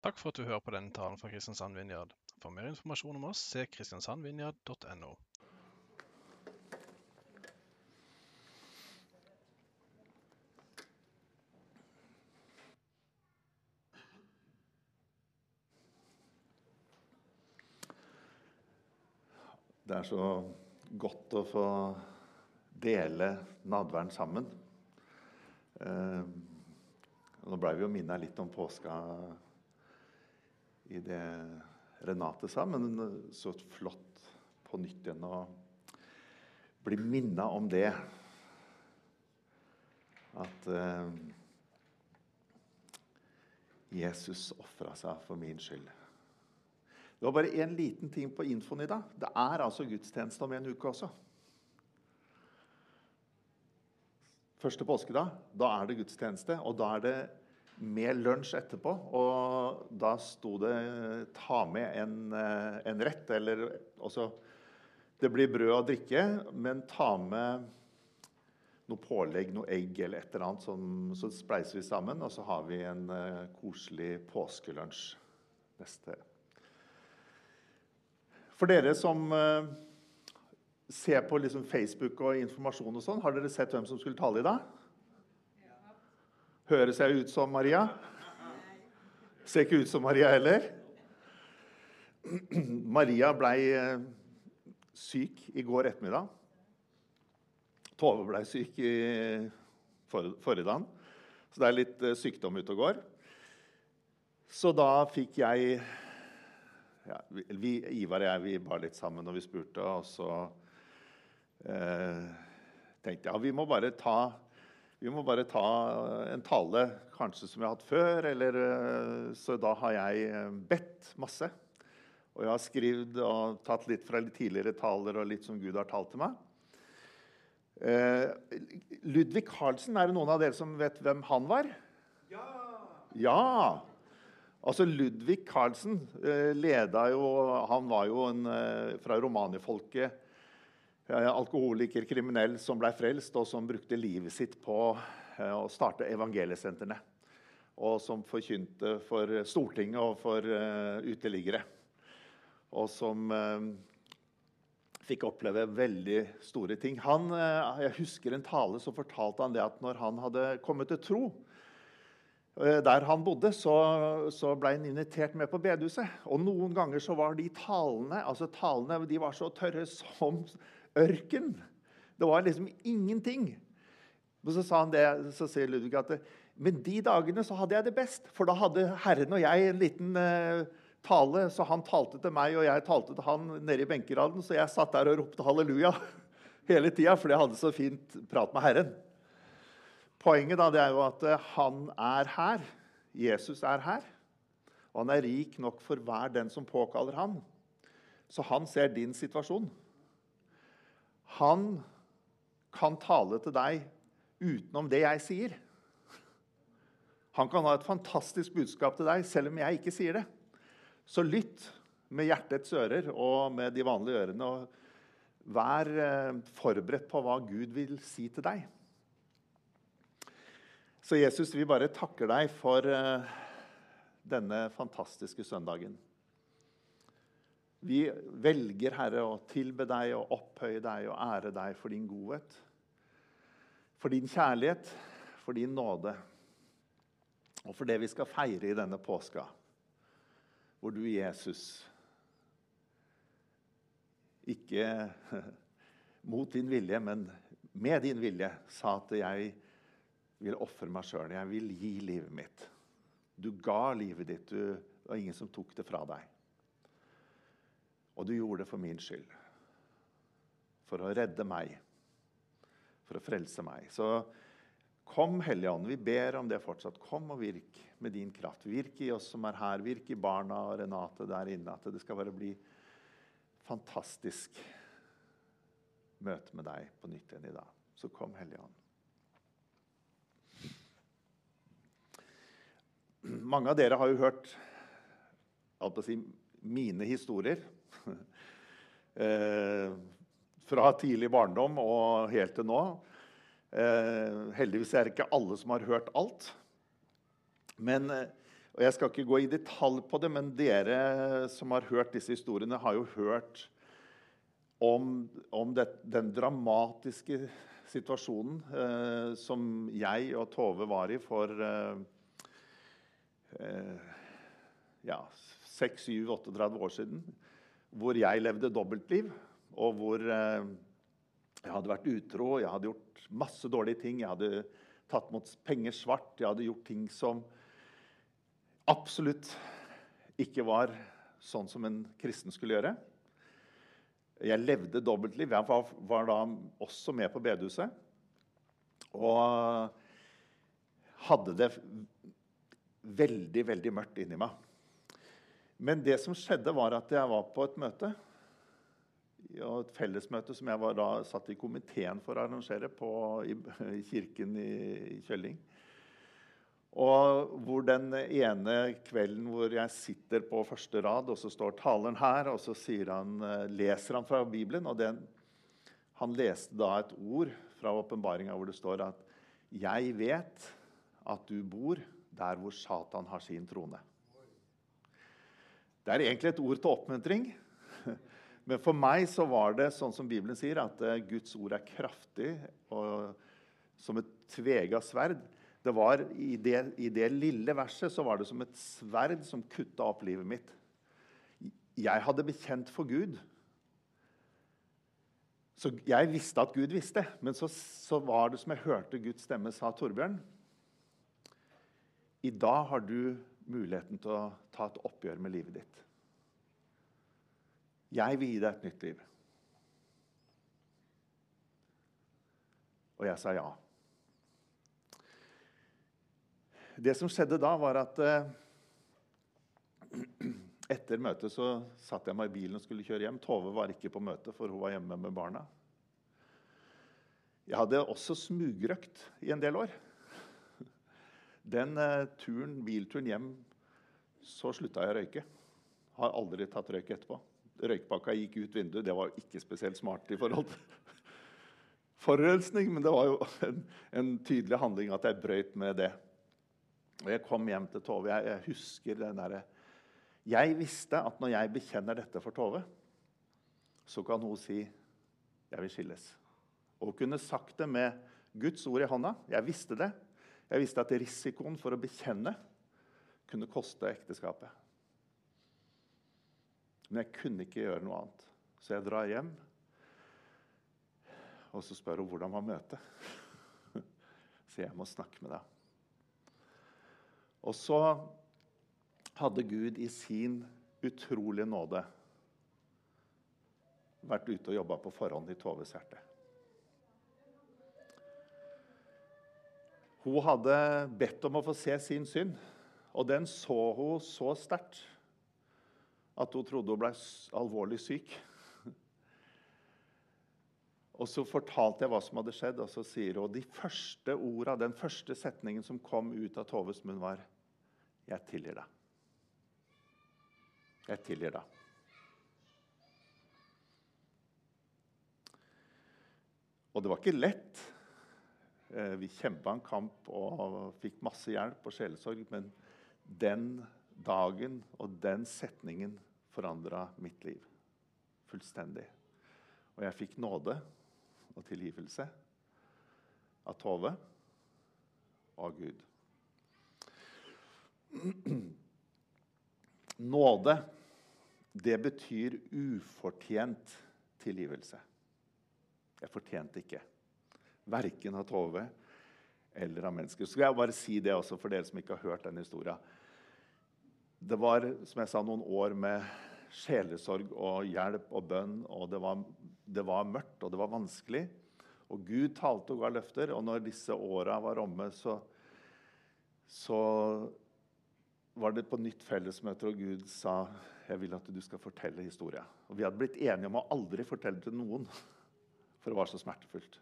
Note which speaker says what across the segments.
Speaker 1: Takk for at du hører på denne talen fra Kristiansand Vinjard. For mer informasjon om oss, se kristiansandvinjard.no.
Speaker 2: Det er så godt å få dele nadværen sammen. Eh, nå blei vi jo minna litt om påska i det Renate sa, men så flott på nytt igjen å bli minna om det. At eh, Jesus ofra seg for min skyld. Det var bare én liten ting på infoen i dag. Det er altså gudstjeneste om en uke også. Første påskedag, da er det gudstjeneste. Og da er det med lunsj etterpå. Og da sto det 'ta med en, eh, en rett', eller altså Det blir brød og drikke, men ta med noe pålegg, noe egg eller et eller annet. Som, så spleiser vi sammen, og så har vi en uh, koselig påskelunsj neste. For dere som uh, ser på liksom Facebook og informasjon og sånn, har dere sett hvem som skulle tale i dag? Høres jeg ut som Maria? Ser ikke ut som Maria heller. Maria blei eh, syk i går ettermiddag. Tove blei syk i forrige dag. Så det er litt eh, sykdom ute og går. Så da fikk jeg ja, vi, Ivar og jeg vi var litt sammen når vi spurte, og så eh, tenkte jeg ja, vi må bare ta vi må bare ta en tale kanskje som jeg har hatt før. Eller, eh, så da har jeg eh, bedt masse. Og jeg har skrevet og tatt litt fra litt tidligere taler og litt som Gud har talt til meg. Eh, Ludvig Carlsen, er det noen av dere som vet hvem han var? Ja! ja. Altså Ludvig Carlsen eh, leda jo Han var jo en, eh, fra romanifolket alkoholiker, kriminell, som ble frelst, og som brukte livet sitt på eh, å starte evangeliesentrene. Og som forkynte for Stortinget og for uh, uteliggere. Og som fikk oppleve veldig store ting. Han, jeg husker en tale så fortalte han det at når han hadde kommet til tro der han bodde, så, så, ble han invitert med på bedehuset. Og noen ganger så var de talene altså talene, de var så tørre som ørken. Det var liksom ingenting. Og så sa han det, så sier Ludvig at men de dagene så hadde jeg det best. For da hadde Herren og jeg en liten uh, tale. Så han talte til meg, og jeg talte til han nede i benkeraden. Så jeg satt der og ropte halleluja hele tida, fordi jeg hadde så fint prat med Herren. Poenget da, det er jo at uh, han er her. Jesus er her. Og han er rik nok for hver den som påkaller ham. Så han ser din situasjon. Han kan tale til deg utenom det jeg sier. Han kan ha et fantastisk budskap til deg selv om jeg ikke sier det. Så lytt med hjertets ører og med de vanlige ørene. og Vær eh, forberedt på hva Gud vil si til deg. Så Jesus, vi bare takker deg for eh, denne fantastiske søndagen. Vi velger, Herre, å tilbe deg og opphøye deg og ære deg for din godhet, for din kjærlighet, for din nåde, og for det vi skal feire i denne påska, hvor du, Jesus, ikke mot din vilje, men med din vilje, sa at jeg vil ofre meg sjøl. Jeg vil gi livet mitt. Du ga livet ditt. Du, det var ingen som tok det fra deg. Og du gjorde det for min skyld. For å redde meg. For å frelse meg. Så kom, Hellige Ånd. Vi ber om det fortsatt. Kom og virk med din kraft. Virk i oss som er her. Virk i barna og Renate der inne. At det skal bare bli fantastisk møte med deg på nytt igjen i dag. Så kom, Hellige Ånd. Mange av dere har jo hørt si, mine historier. Eh, fra tidlig barndom og helt til nå. Eh, heldigvis er det ikke alle som har hørt alt. Men eh, Og Jeg skal ikke gå i detalj på det, men dere som har hørt disse historiene, har jo hørt om, om det, den dramatiske situasjonen eh, som jeg og Tove var i for eh, ja, 6-7-38 år siden. Hvor jeg levde dobbeltliv, og hvor eh, jeg hadde vært utro, jeg hadde gjort masse dårlige ting. Jeg hadde tatt mot penger svart, jeg hadde gjort ting som absolutt ikke var sånn som en kristen skulle gjøre. Jeg levde dobbeltliv. Jeg var, var da også med på bedehuset. Og hadde det veldig, veldig mørkt inni meg. Men det som skjedde, var at jeg var på et møte. Et fellesmøte som jeg var da satt i komiteen for å arrangere på, i, i kirken i, i Kjølling. Og hvor den ene kvelden hvor jeg sitter på første rad, og så står taleren her, og så han, eh, leser han fra Bibelen. og den, Han leste da et ord fra åpenbaringa hvor det står at 'Jeg vet at du bor der hvor Satan har sin trone'. Det er egentlig et ord til oppmuntring. Men for meg så var det sånn som Bibelen sier, at eh, Guds ord er kraftig og som et tvega sverd. Det var i det, I det lille verset så var det som et sverd som kutta opp livet mitt. Jeg hadde bekjent for Gud. Så jeg visste at Gud visste, men så, så var det som jeg hørte Guds stemme sa, Torbjørn I dag har du muligheten til å ta et oppgjør med livet ditt. Jeg vil gi deg et nytt liv. Og jeg sa ja. Det som skjedde da, var at eh, etter møtet så satt jeg meg i bilen og skulle kjøre hjem. Tove var ikke på møte, for hun var hjemme med barna. Jeg hadde også smugrøkt i en del år. Den eh, turen, bilturen hjem så slutta jeg å røyke. Har aldri tatt røyk etterpå. Røykpakka gikk ut vinduet. Det var ikke spesielt smart i forhold til forurensning, men det var jo en, en tydelig handling at jeg brøyt med det. Og Jeg kom hjem til Tove. Jeg, jeg husker den der, Jeg visste at når jeg bekjenner dette for Tove, så kan hun si 'jeg vil skilles'. Og hun kunne sagt det med Guds ord i hånda. Jeg visste det. Jeg visste at risikoen for å bekjenne kunne koste ekteskapet. Men jeg kunne ikke gjøre noe annet. Så jeg drar hjem, og så spør hun hvordan var møtet. Så jeg må snakke med deg. Og så hadde Gud i sin utrolige nåde vært ute og jobba på forhånd i Toves hjerte. Hun hadde bedt om å få se sin synd, og den så hun så sterkt at hun trodde hun ble alvorlig syk. Og Så fortalte jeg hva som hadde skjedd, og så sier hun de første orda, den første setningen som kom ut av Toves munn, var 'Jeg tilgir deg'. Jeg tilgir deg. Og det var ikke lett. Eh, vi kjempa en kamp og fikk masse hjelp og sjelesorg. Men den dagen og den setningen forandra mitt liv fullstendig. Og jeg fikk nåde og tilgivelse av Tove og Gud. Nåde, det betyr ufortjent tilgivelse. Jeg fortjente ikke. Verken av Tove eller av mennesker. Så skal jeg bare si det også for dere som ikke har hørt den historien. Det var som jeg sa, noen år med sjelesorg og hjelp og bønn. og det var, det var mørkt og det var vanskelig. Og Gud talte og ga løfter. Og når disse åra var omme, så, så var det på nytt fellesmøter, og Gud sa jeg vil at du skal fortelle historia. Og Vi hadde blitt enige om å aldri fortelle det til noen, for det var så smertefullt.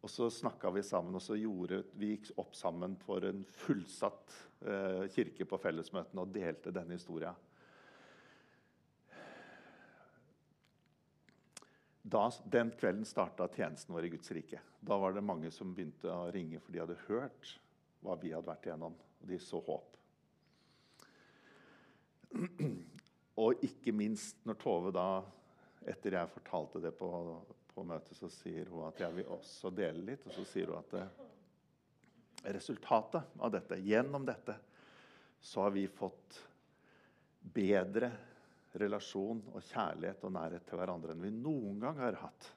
Speaker 2: Og Så snakka vi sammen, og så gjorde, vi gikk opp sammen for en fullsatt eh, kirke på fellesmøtene og delte denne historia. Da, den kvelden starta tjenesten vår i Guds rike. Da var det mange som begynte å ringe, for de hadde hørt hva vi hadde vært igjennom. Og de så håp. Og ikke minst når Tove da, etter jeg fortalte det på, på møtet, så sier hun at jeg vil også dele litt. Og så sier hun at resultatet av dette, gjennom dette, så har vi fått bedre relasjon og kjærlighet og nærhet til hverandre enn vi noen gang har hatt.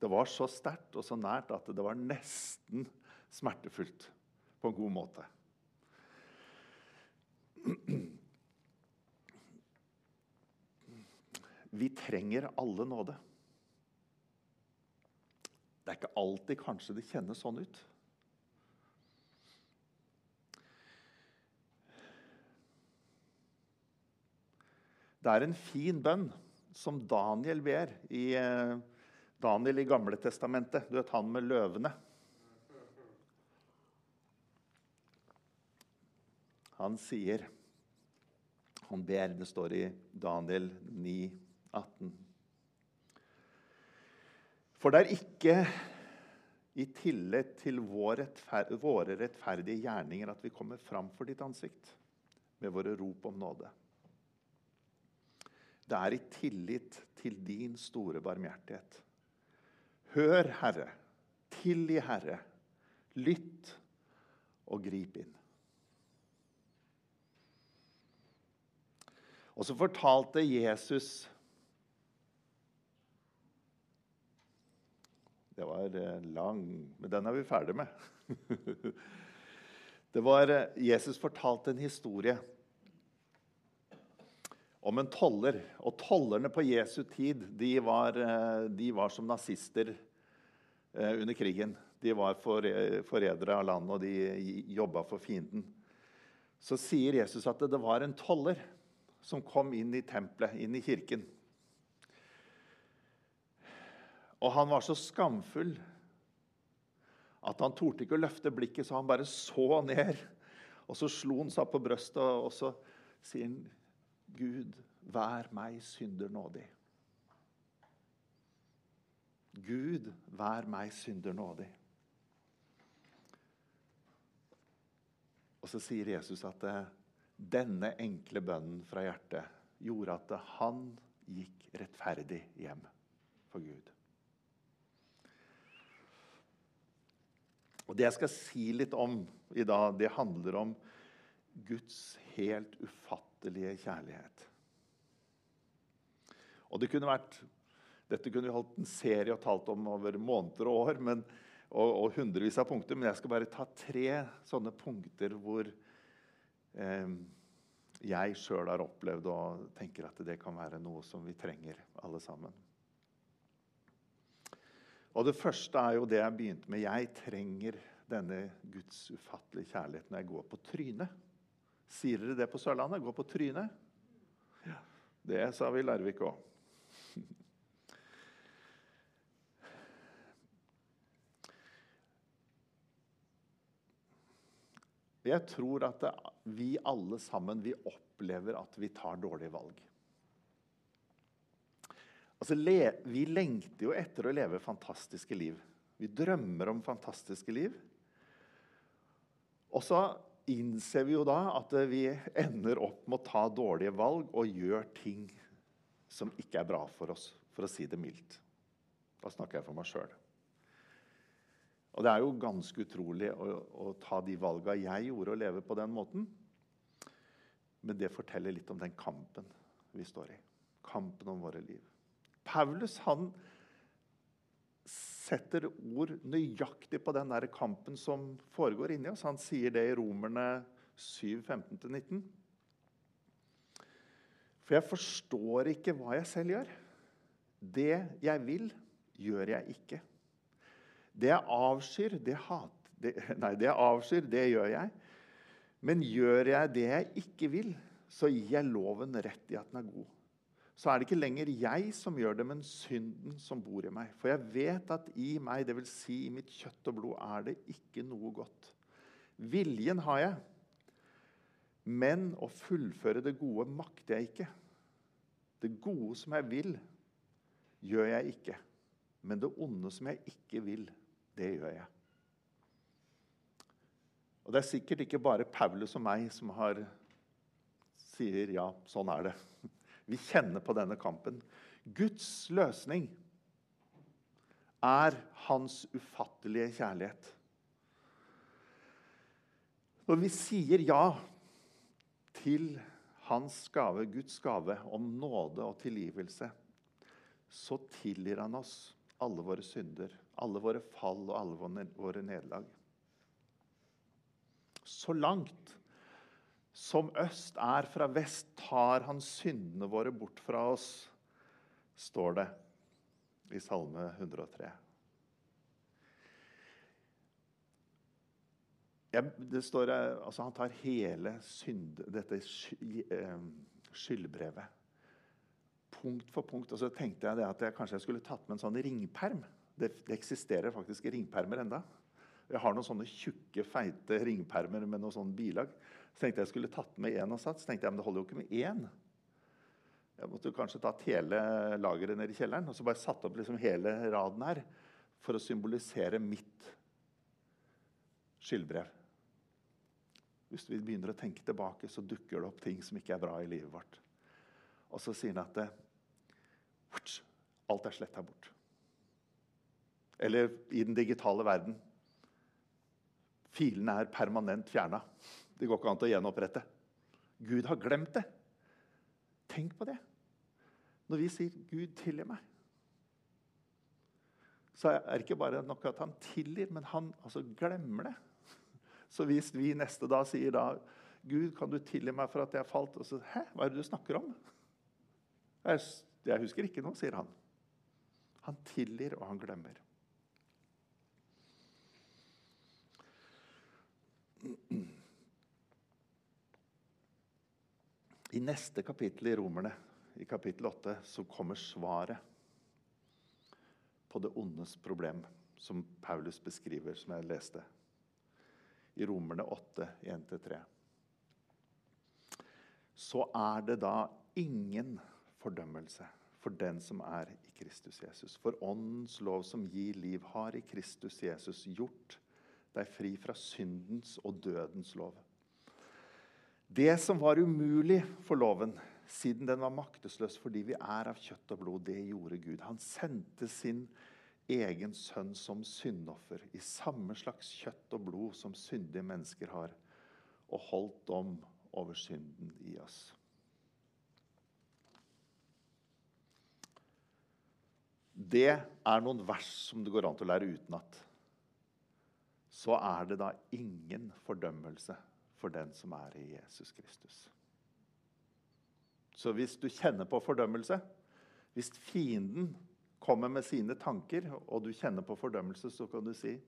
Speaker 2: Det var så sterkt og så nært at det var nesten smertefullt på en god måte. Vi trenger alle nåde. Det er ikke alltid kanskje det kjennes sånn ut. Det er en fin bønn som Daniel ber i eh, Daniel i Gamle Testamentet. Du vet han med løvene. Han sier Han ber, det står i Daniel 9, 18. For det er ikke i tillegg til våre rettferdige gjerninger at vi kommer fram for ditt ansikt med våre rop om nåde. Det er i tillit til din store barmhjertighet. Hør, Herre. Tilgi, Herre. Lytt og grip inn. Og så fortalte Jesus Det var eh, lang Men den er vi ferdig med. Det var, eh, Jesus fortalte en historie om en toller. Og tollerne på Jesu tid de var, eh, de var som nazister under krigen. De var forrædere av landet, og de jobba for fienden. Så sier Jesus at det var en toller som kom inn i tempelet, inn i kirken. Og han var så skamfull at han torde ikke å løfte blikket, så han bare så ned. Og så slo han seg på brøstet, og så sier han Gud, vær meg synder nådig. Gud, vær meg synder nådig. Og så sier Jesus at denne enkle bønnen fra hjertet gjorde at han gikk rettferdig hjem for Gud. Og Det jeg skal si litt om i dag, det handler om Guds helt ufattelige kjærlighet. Og det kunne vært, Dette kunne vi holdt en serie og talt om over måneder og år men, og, og, hundrevis av punkter, men jeg skal bare ta tre sånne punkter hvor eh, jeg sjøl har opplevd og tenker at det kan være noe som vi trenger, alle sammen. Og Det første er jo det jeg begynte med. Jeg trenger denne Guds ufattelige kjærlighet når jeg går på trynet. Sier dere det på Sørlandet? Gå på trynet? Ja, det sa vi i Larvik òg. Jeg tror at vi alle sammen vi opplever at vi tar dårlige valg. Altså, vi lengter jo etter å leve fantastiske liv. Vi drømmer om fantastiske liv. Og så innser vi jo da at vi ender opp med å ta dårlige valg og gjøre ting som ikke er bra for oss, for å si det mildt. Da snakker jeg for meg sjøl. Og det er jo ganske utrolig å, å ta de valga jeg gjorde, og leve på den måten. Men det forteller litt om den kampen vi står i. Kampen om våre liv. Paulus han setter ord nøyaktig på den der kampen som foregår inni oss. Han sier det i Romerne 7, 15-19. For jeg forstår ikke hva jeg selv gjør. Det jeg vil, gjør jeg ikke. Det jeg avskyr, det, hat, det, nei, det jeg avskyr, det gjør jeg. Men gjør jeg det jeg ikke vil, så gir jeg loven rett i at den er god så er det ikke lenger jeg som gjør det, men synden som bor i meg. For jeg vet at i meg, dvs. Si i mitt kjøtt og blod, er det ikke noe godt. Viljen har jeg, men å fullføre det gode makter jeg ikke. Det gode som jeg vil, gjør jeg ikke. Men det onde som jeg ikke vil, det gjør jeg. Og det er sikkert ikke bare Paulus og meg som har, sier ja, sånn er det. Vi kjenner på denne kampen. Guds løsning er hans ufattelige kjærlighet. Når vi sier ja til hans gave, Guds gave om nåde og tilgivelse, så tilgir han oss alle våre synder, alle våre fall og alle våre nederlag. Så langt som øst er fra vest, tar han syndene våre bort fra oss, står det i Salme 103. Det står, altså Han tar hele synd, dette eh, skyldbrevet punkt for punkt. Og så tenkte jeg at jeg kanskje jeg skulle tatt med en sånn ringperm. Det, det eksisterer faktisk ringpermer enda. Jeg har noen sånne tjukke, feite ringpermer med noen sånne bilag. Så tenkte jeg jeg skulle tatt med én og satt. Så tenkte jeg men det holder jo ikke med én. Jeg måtte jo kanskje tatt hele lageret ned i kjelleren og så bare satt opp liksom hele raden her for å symbolisere mitt skyldbrev. Hvis vi begynner å tenke tilbake, så dukker det opp ting som ikke er bra i livet vårt. Og så sier han at det, alt er sletta bort. Eller i den digitale verden filene er permanent fjerna. Det går ikke an å gjenopprette. Gud har glemt det. Tenk på det. Når vi sier 'Gud, tilgi meg', så er det ikke bare nok at han tilgir, men han altså glemmer det. Så hvis vi neste dag sier da 'Gud, kan du tilgi meg for at jeg falt?' Og så 'Hæ, hva er det du snakker om?' Jeg, jeg husker ikke noe, sier han. Han tilgir, og han glemmer. I neste kapittel i Romerne, i kapittel 8, så kommer svaret på det ondes problem, som Paulus beskriver, som jeg leste. I Romerne 8, 1-3. Så er det da ingen fordømmelse for den som er i Kristus Jesus. For Åndens lov som gir liv, har i Kristus Jesus gjort deg fri fra syndens og dødens lov. Det som var umulig for loven, siden den var maktesløs fordi vi er av kjøtt og blod, det gjorde Gud. Han sendte sin egen sønn som syndoffer i samme slags kjøtt og blod som syndige mennesker har, og holdt dom over synden i oss. Det er noen vers som det går an til å lære utenat. Så er det da ingen fordømmelse for den som er i Jesus Kristus. Så hvis du kjenner på fordømmelse, hvis fienden kommer med sine tanker, og du kjenner på fordømmelse, så kan du si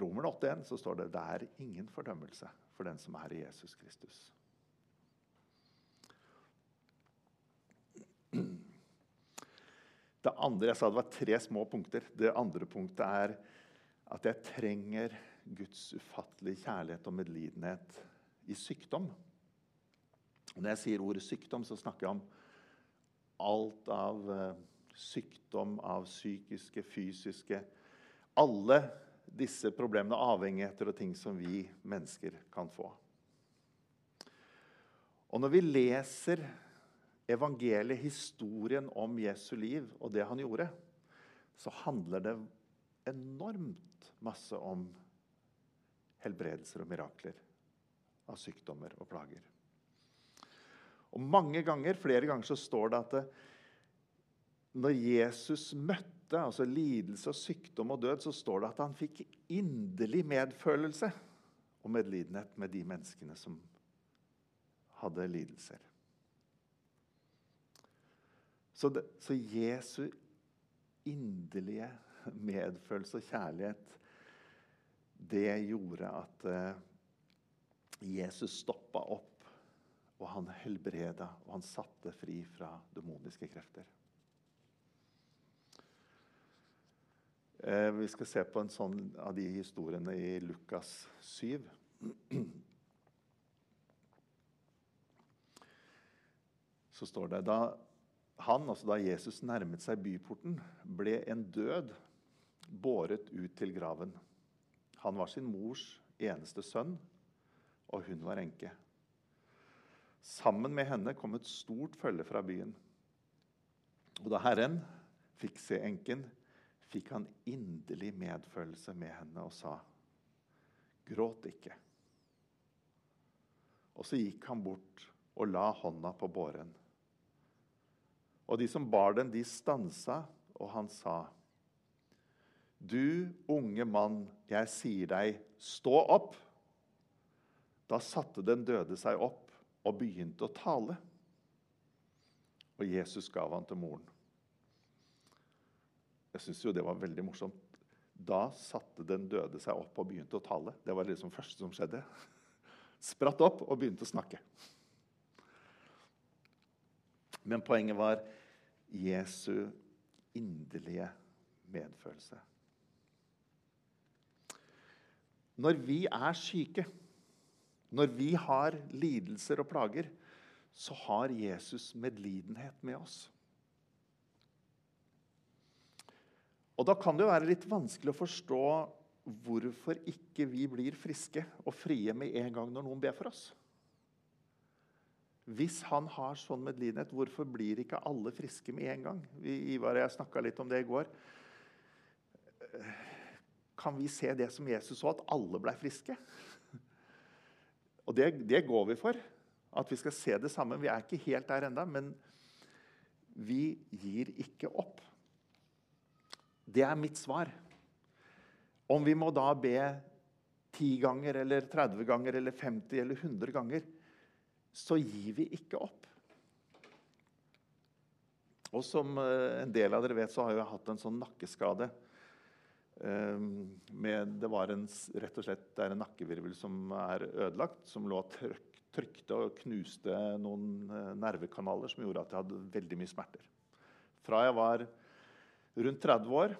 Speaker 2: Romerne 8,1 så står det det er ingen fordømmelse for den som er i Jesus Kristus. Det andre jeg sa det var tre små punkter. Det andre punktet er at jeg trenger Guds ufattelige kjærlighet og medlidenhet i sykdom. Når jeg sier ordet sykdom, så snakker jeg om alt av uh, sykdom, av psykiske, fysiske Alle disse problemene, avhengigheter og ting som vi mennesker kan få. Og når vi leser evangeliet, historien om Jesu liv og det han gjorde, så handler det enormt masse om helbredelser og mirakler av sykdommer og plager. Og Mange ganger, flere ganger så står det at det, når Jesus møtte altså lidelse, og sykdom og død, så står det at han fikk inderlig medfølelse og medlidenhet med de menneskene som hadde lidelser. Så, det, så Jesu inderlige medfølelse og kjærlighet, det gjorde at uh, Jesus stoppa opp, og han helbreda, og han satte fri fra demoniske krefter. Uh, vi skal se på en sånn av de historiene i Lukas 7. Så står det da han, altså da Jesus nærmet seg byporten, ble en død båret ut til graven. Han var sin mors eneste sønn, og hun var enke. Sammen med henne kom et stort følge fra byen. Og da Herren fikk se enken, fikk han inderlig medfølelse med henne og sa, 'Gråt ikke.' Og så gikk han bort og la hånda på båren. Og de som bar den, de stansa, og han sa, 'Du unge mann, jeg sier deg, stå opp.' Da satte den døde seg opp og begynte å tale. Og Jesus gav han til moren. Jeg syns jo det var veldig morsomt. Da satte den døde seg opp og begynte å tale. Det var liksom det første som skjedde. Spratt opp og begynte å snakke. Men poenget var Jesu inderlige medfølelse. Når vi er syke, når vi har lidelser og plager, så har Jesus medlidenhet med oss. Og Da kan det jo være litt vanskelig å forstå hvorfor ikke vi blir friske og frie med en gang når noen ber for oss. Hvis han har sånn medlidenhet, hvorfor blir ikke alle friske med en gang? Ivar og jeg snakka litt om det i går. Kan vi se det som Jesus så, at alle ble friske? Og det, det, går vi for. At vi skal se det sammen. Vi er ikke helt der ennå, men vi gir ikke opp. Det er mitt svar. Om vi må da be 10 ganger eller 30 ganger eller 50 eller 100 ganger, så gir vi ikke opp. Og som eh, en del av dere vet, så har jeg hatt en sånn nakkeskade. Ehm, med, det var en, rett og slett, det er en nakkevirvel som er ødelagt, som lå og trykte og knuste noen eh, nervekanaler som gjorde at jeg hadde veldig mye smerter. Fra jeg var rundt 30 år,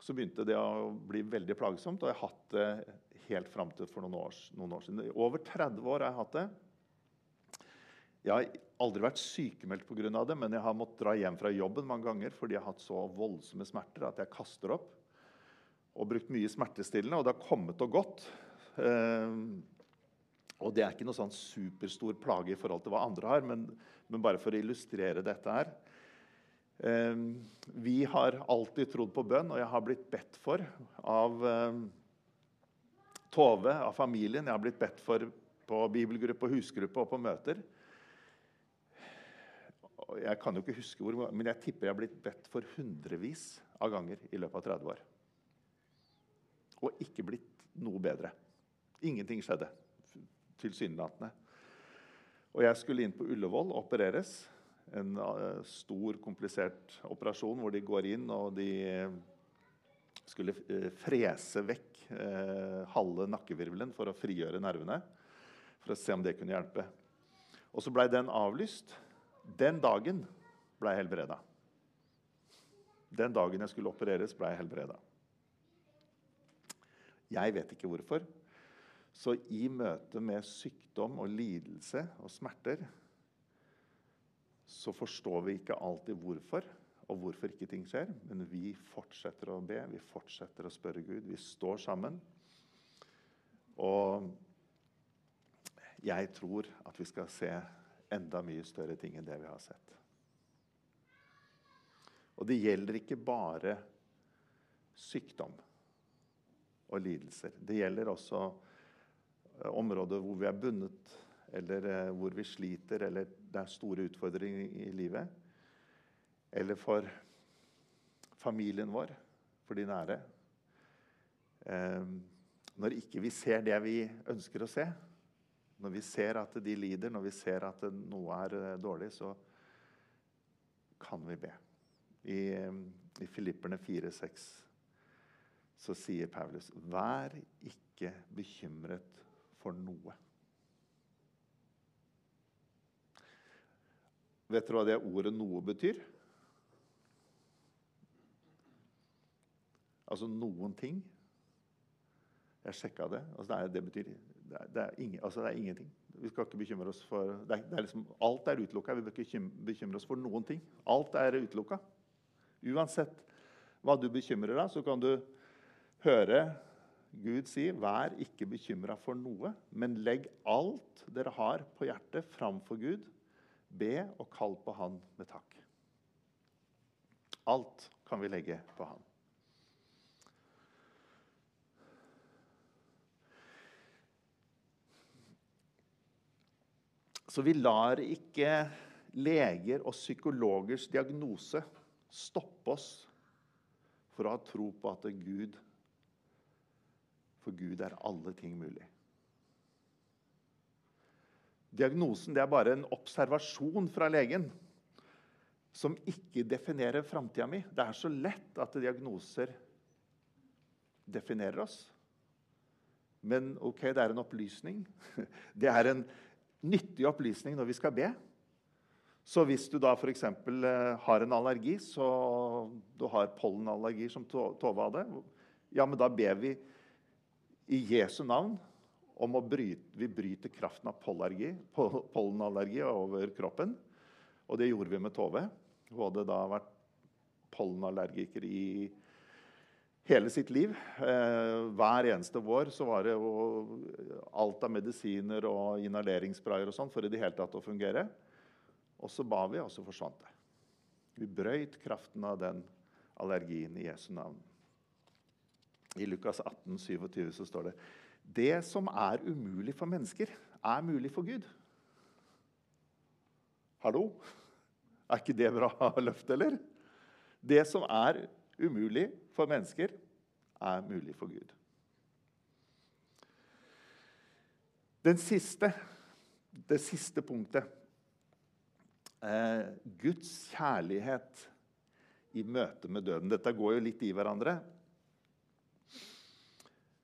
Speaker 2: så begynte det å bli veldig plagsomt. Og jeg har hatt det helt fram til for noen år, noen år, siden. Over 30 år har jeg hatt det. Jeg har aldri vært sykemeldt pga. det, men jeg har måttet dra hjem fra jobben mange ganger fordi jeg har hatt så voldsomme smerter at jeg kaster opp og brukt mye smertestillende, og det har kommet og gått. Eh, og det er ikke noe sånn superstor plage i forhold til hva andre har, men, men bare for å illustrere dette her. Eh, vi har alltid trodd på bønn, og jeg har blitt bedt for av eh, Tove, av familien. Jeg har blitt bedt for på bibelgruppe, og husgruppe og på møter. Jeg kan jo ikke huske hvor, men jeg tipper jeg har blitt bedt for hundrevis av ganger i løpet av 30 år og ikke blitt noe bedre. Ingenting skjedde, tilsynelatende. Og jeg skulle inn på Ullevål og opereres. En uh, stor, komplisert operasjon hvor de går inn og de skulle uh, frese vekk halve nakkevirvelen for å frigjøre nervene. For å se om det kunne hjelpe. Og så blei den avlyst. Den dagen blei jeg helbreda. Den dagen jeg skulle opereres, blei jeg helbreda. Jeg vet ikke hvorfor. Så i møte med sykdom og lidelse og smerter så forstår vi ikke alltid hvorfor og hvorfor ikke ting skjer. Men vi fortsetter å be, vi fortsetter å spørre Gud. Vi står sammen. Og jeg tror at vi skal se enda mye større ting enn det vi har sett. Og det gjelder ikke bare sykdom og lidelser. Det gjelder også eh, områder hvor vi er bundet, eller eh, hvor vi sliter, eller det er store utfordringer i livet. Eller for familien vår, for de nære. Eh, når ikke vi ser det vi ønsker å se, når vi ser at de lider, når vi ser at noe er dårlig, så kan vi be. I, i Filipperne 4,6 så sier Paulus, 'Vær ikke bekymret for noe'. Vet dere hva det ordet 'noe' betyr? Altså noen ting. Jeg sjekka det. Altså, det, er, det, betyr det er, det, er ingen, altså, det er, ingenting. Vi skal ikke bekymre oss for det er, liksom, Alt er utelukka. Vi bør ikke bekymre oss for noen ting. Alt er utelukka. Uansett hva du bekymrer deg, så kan du høre Gud si, 'Vær ikke bekymra for noe, men legg alt dere har på hjertet, framfor Gud.' Be og kall på Han med takk. Alt kan vi legge på Han. Så vi lar ikke leger og psykologers diagnose stoppe oss for å ha tro på at Gud For Gud er alle ting mulig. Diagnosen er bare en observasjon fra legen som ikke definerer framtida mi. Det er så lett at diagnoser definerer oss. Men ok, det er en opplysning. Det er en nyttig opplysning når vi skal be. Så hvis du da f.eks. Eh, har en allergi, så du har pollenallergi som Tove hadde, ja, men da ber vi i Jesu navn om å bryte, vi bryter kraften av pollenallergi over kroppen. Og det gjorde vi med Tove. Hun hadde da vært pollenallergiker i hele sitt liv. Eh, hver eneste vår så var det alt av medisiner og inhaleringssprayer og sånn for i det hele tatt å fungere. Og så ba vi, og så forsvant det. Vi brøyt kraften av den allergien i Jesu navn. I Lukas 18, 27 så står det det som er umulig for mennesker, er mulig for Gud. Hallo? Er ikke det bra løft, eller? Det som er umulig for mennesker, er mulig for Gud. Den siste, det siste punktet eh, Guds kjærlighet i møte med døden. Dette går jo litt i hverandre.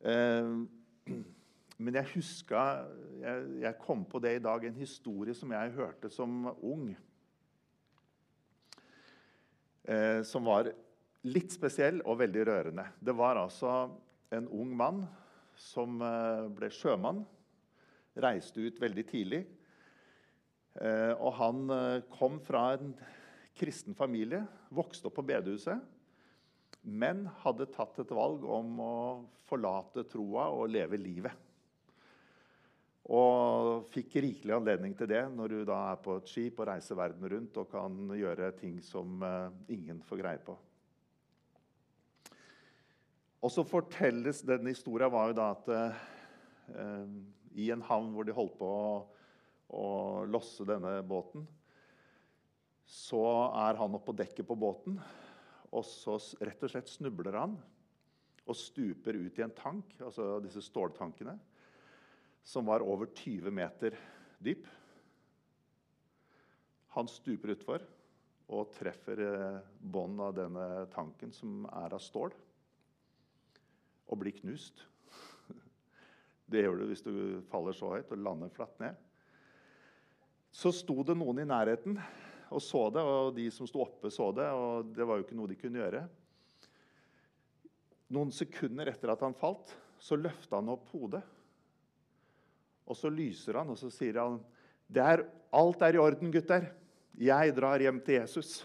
Speaker 2: Eh, men jeg huska jeg, jeg, kom på det i dag, en historie som jeg hørte som ung. Eh, som var litt spesiell og veldig rørende. Det var altså en ung mann som eh, ble sjømann. Reiste ut veldig tidlig Eh, og han eh, kom fra en kristen familie, vokste opp på bedehuset, men hadde tatt et valg om å forlate troa og leve livet. Og fikk rikelig anledning til det når du da er på et skip og reiser verden rundt og kan gjøre ting som eh, ingen får greie på. Og så fortelles Denne historien var jo da at eh, i en havn hvor de holdt på å å losse denne båten. Så er han oppe på dekket på båten, og så rett og slett snubler han og stuper ut i en tank, altså disse ståltankene, som var over 20 meter dyp. Han stuper utfor og treffer bånd av denne tanken, som er av stål, og blir knust. Det gjør du hvis du faller så høyt og lander flatt ned. Så sto det noen i nærheten og så det, og de som sto oppe, så det. Og det var jo ikke noe de kunne gjøre. Noen sekunder etter at han falt, så løfta han opp hodet. Og så lyser han, og så sier han er, Alt er i orden, gutter. Jeg drar hjem til Jesus.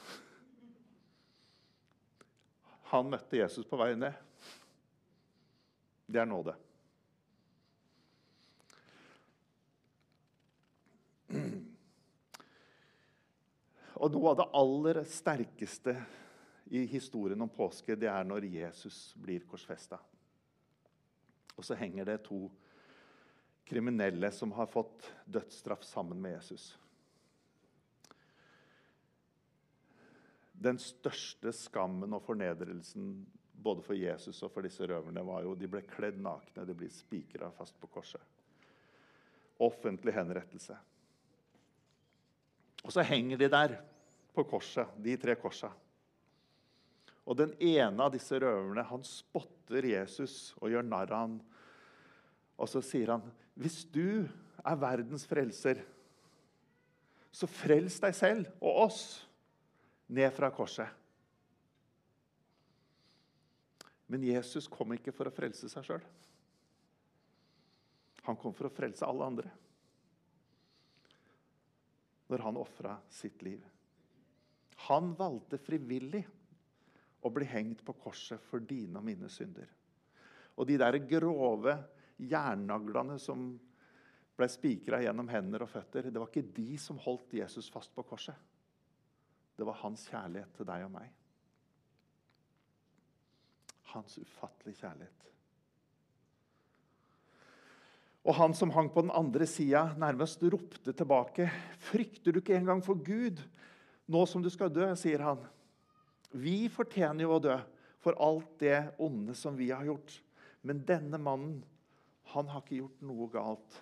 Speaker 2: Han møtte Jesus på vei ned. Det er nåde. Og noe av det aller sterkeste i historien om påske, det er når Jesus blir korsfesta. Og så henger det to kriminelle som har fått dødsstraff sammen med Jesus. Den største skammen og fornedrelsen både for Jesus og for disse røverne var jo de ble kledd nakne, de ble spikra fast på korset. Offentlig henrettelse. Og så henger de der på korset, de tre korsa. Og den ene av disse røverne han spotter Jesus og gjør narr av ham. Og så sier han, 'Hvis du er verdens frelser, så frels deg selv og oss ned fra korset.' Men Jesus kom ikke for å frelse seg sjøl. Han kom for å frelse alle andre når han ofra sitt liv. Han valgte frivillig å bli hengt på korset for dine og mine synder. Og de der grove jernnaglene som ble spikra gjennom hender og føtter, det var ikke de som holdt Jesus fast på korset. Det var hans kjærlighet til deg og meg. Hans ufattelige kjærlighet. Og han som hang på den andre sida, nærmest ropte tilbake. 'Frykter du ikke engang for Gud, nå som du skal dø?' sier han. Vi fortjener jo å dø for alt det onde som vi har gjort. Men denne mannen, han har ikke gjort noe galt.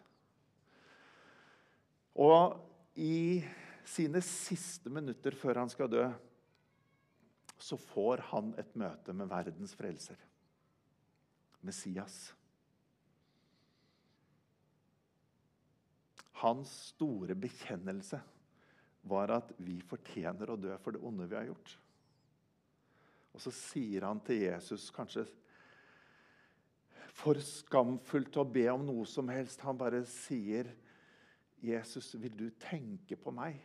Speaker 2: Og i sine siste minutter før han skal dø, så får han et møte med verdens frelser, Messias. Hans store bekjennelse var at vi fortjener å dø for det onde vi har gjort. Og så sier han til Jesus, kanskje for skamfullt til å be om noe som helst. Han bare sier, 'Jesus, vil du tenke på meg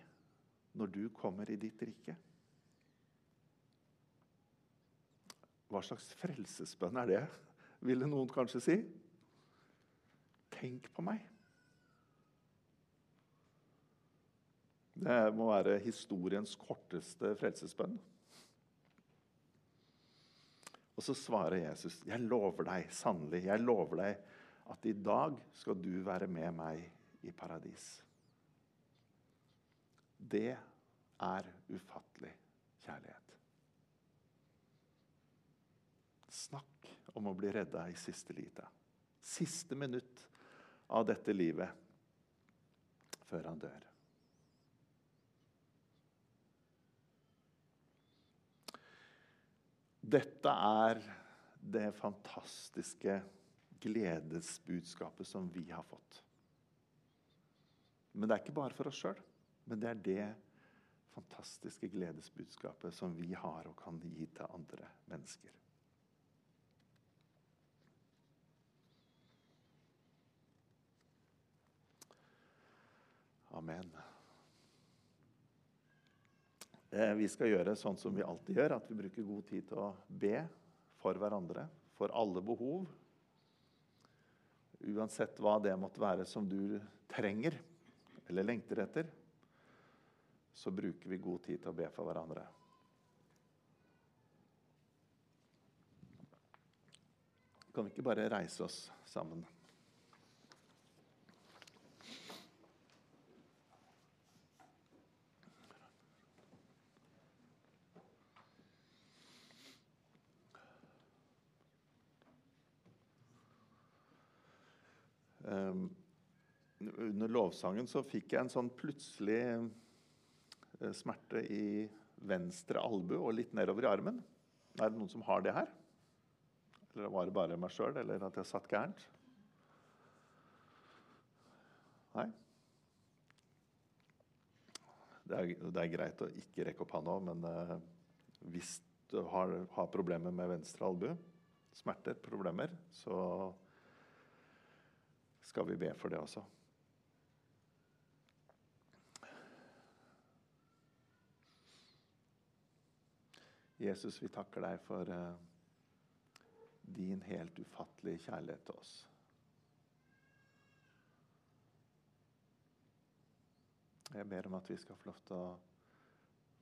Speaker 2: når du kommer i ditt rike?' Hva slags frelsesbønn er det, ville noen kanskje si? Tenk på meg. Det må være historiens korteste frelsesbønn. Og så svarer Jesus, 'Jeg lover deg sannelig, jeg lover deg at i dag skal du være med meg i paradis.' Det er ufattelig kjærlighet. Snakk om å bli redda i siste lite. Siste minutt av dette livet før han dør. Dette er det fantastiske gledesbudskapet som vi har fått. Men det er ikke bare for oss sjøl, men det er det fantastiske gledesbudskapet som vi har og kan gi til andre mennesker. Amen. Eh, vi skal gjøre sånn som vi alltid gjør, at vi bruker god tid til å be for hverandre, for alle behov. Uansett hva det måtte være som du trenger eller lengter etter, så bruker vi god tid til å be for hverandre. Kan vi ikke bare reise oss sammen? Under lovsangen så fikk jeg en sånn plutselig uh, smerte i venstre albue og litt nedover i armen. Er det noen som har det her? Eller var det bare meg sjøl, eller at jeg satt gærent? Nei? Det er, det er, greit å ikke rekke opp hånda, men uh, hvis du har, har problemer med venstre albue, smerter, problemer, så skal vi be for det også. Jesus, vi takker deg for uh, din helt ufattelige kjærlighet til oss. Jeg ber om at vi skal få lov til å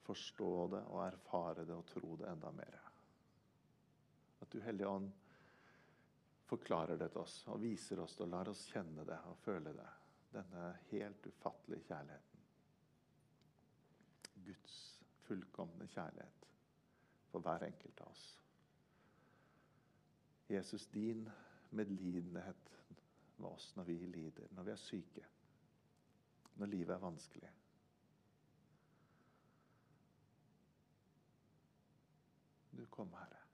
Speaker 2: forstå det og erfare det og tro det enda mer. At du, Hellige Ånd, forklarer det til oss og viser oss det og lar oss kjenne det og føle det. Denne helt ufattelige kjærligheten. Guds fullkomne kjærlighet for hver enkelt av oss. Jesus, din medlidenhet med oss når vi lider, når vi er syke, når livet er vanskelig. Du kom, Herre.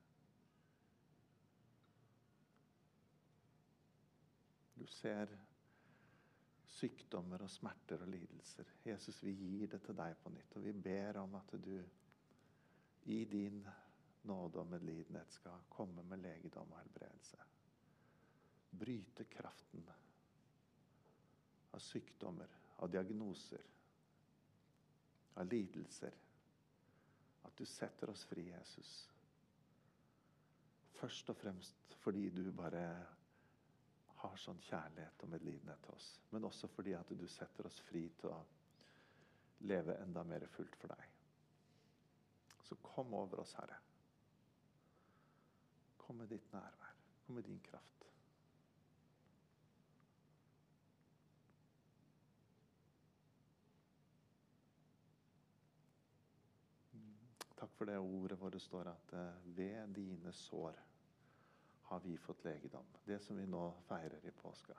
Speaker 2: Du ser sykdommer og smerter og lidelser. Jesus, vi gir det til deg på nytt, og vi ber om at du i din nåde og medlidenhet skal komme med legedom og helbredelse. Bryte kraften av sykdommer, av diagnoser, av lidelser. At du setter oss fri, Jesus. først og fremst fordi du bare har sånn kjærlighet og medlidenhet til oss. Men også fordi at du setter oss fri til å leve enda mer fullt for deg. Så kom over oss, Herre. Kom med ditt nærvær. Kom med din kraft. Takk for det ordet hvor det står at eh, ved dine sår har vi fått legedom. Det som vi nå feirer i påska.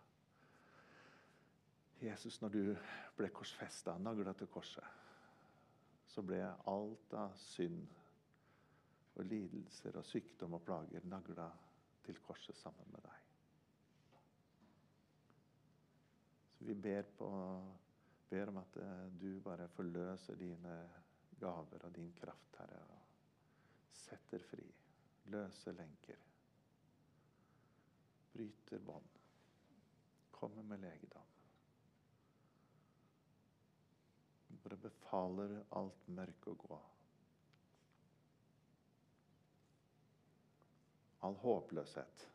Speaker 2: Jesus, når du ble korsfesta, nagla til korset, så ble alt av synd og lidelser og sykdom og plager nagla til korset sammen med deg. Så vi ber, på, ber om at eh, du bare forløser dine gaver og din kraft, Herre, og setter fri, løser lenker, bryter bånd, kommer med legedom. Bare befaler alt mørke å gå. All håpløshet.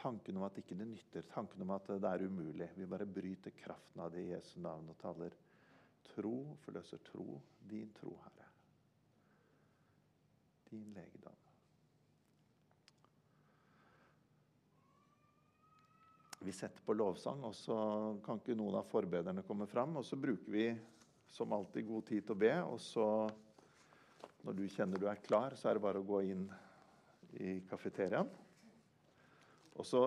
Speaker 2: Tanken om at ikke det nytter, tanken om at det er umulig. Vi bare bryter kraften av det i Jesu navn og taler tro, forløser tro, din tro, Herre. Din legedom. Vi setter på lovsang, og så kan ikke noen av forbederne komme fram. Og så bruker vi som alltid god tid til å be, og så når du kjenner du er klar, så er det bare å gå inn i kafeteriaen. Og så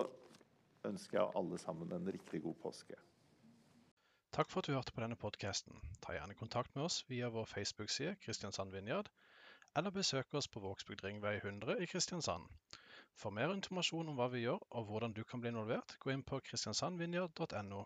Speaker 2: ønsker jeg alle sammen en riktig god påske.
Speaker 1: Takk for at du hørte på denne podkasten. Ta gjerne kontakt med oss via vår Facebook-side Kristiansand Vinjard, eller besøk oss på Vågsbygd ringvei 100 i Kristiansand. For mer informasjon om hva vi gjør og hvordan du kan bli involvert, gå inn på kristiansandvinjard.no.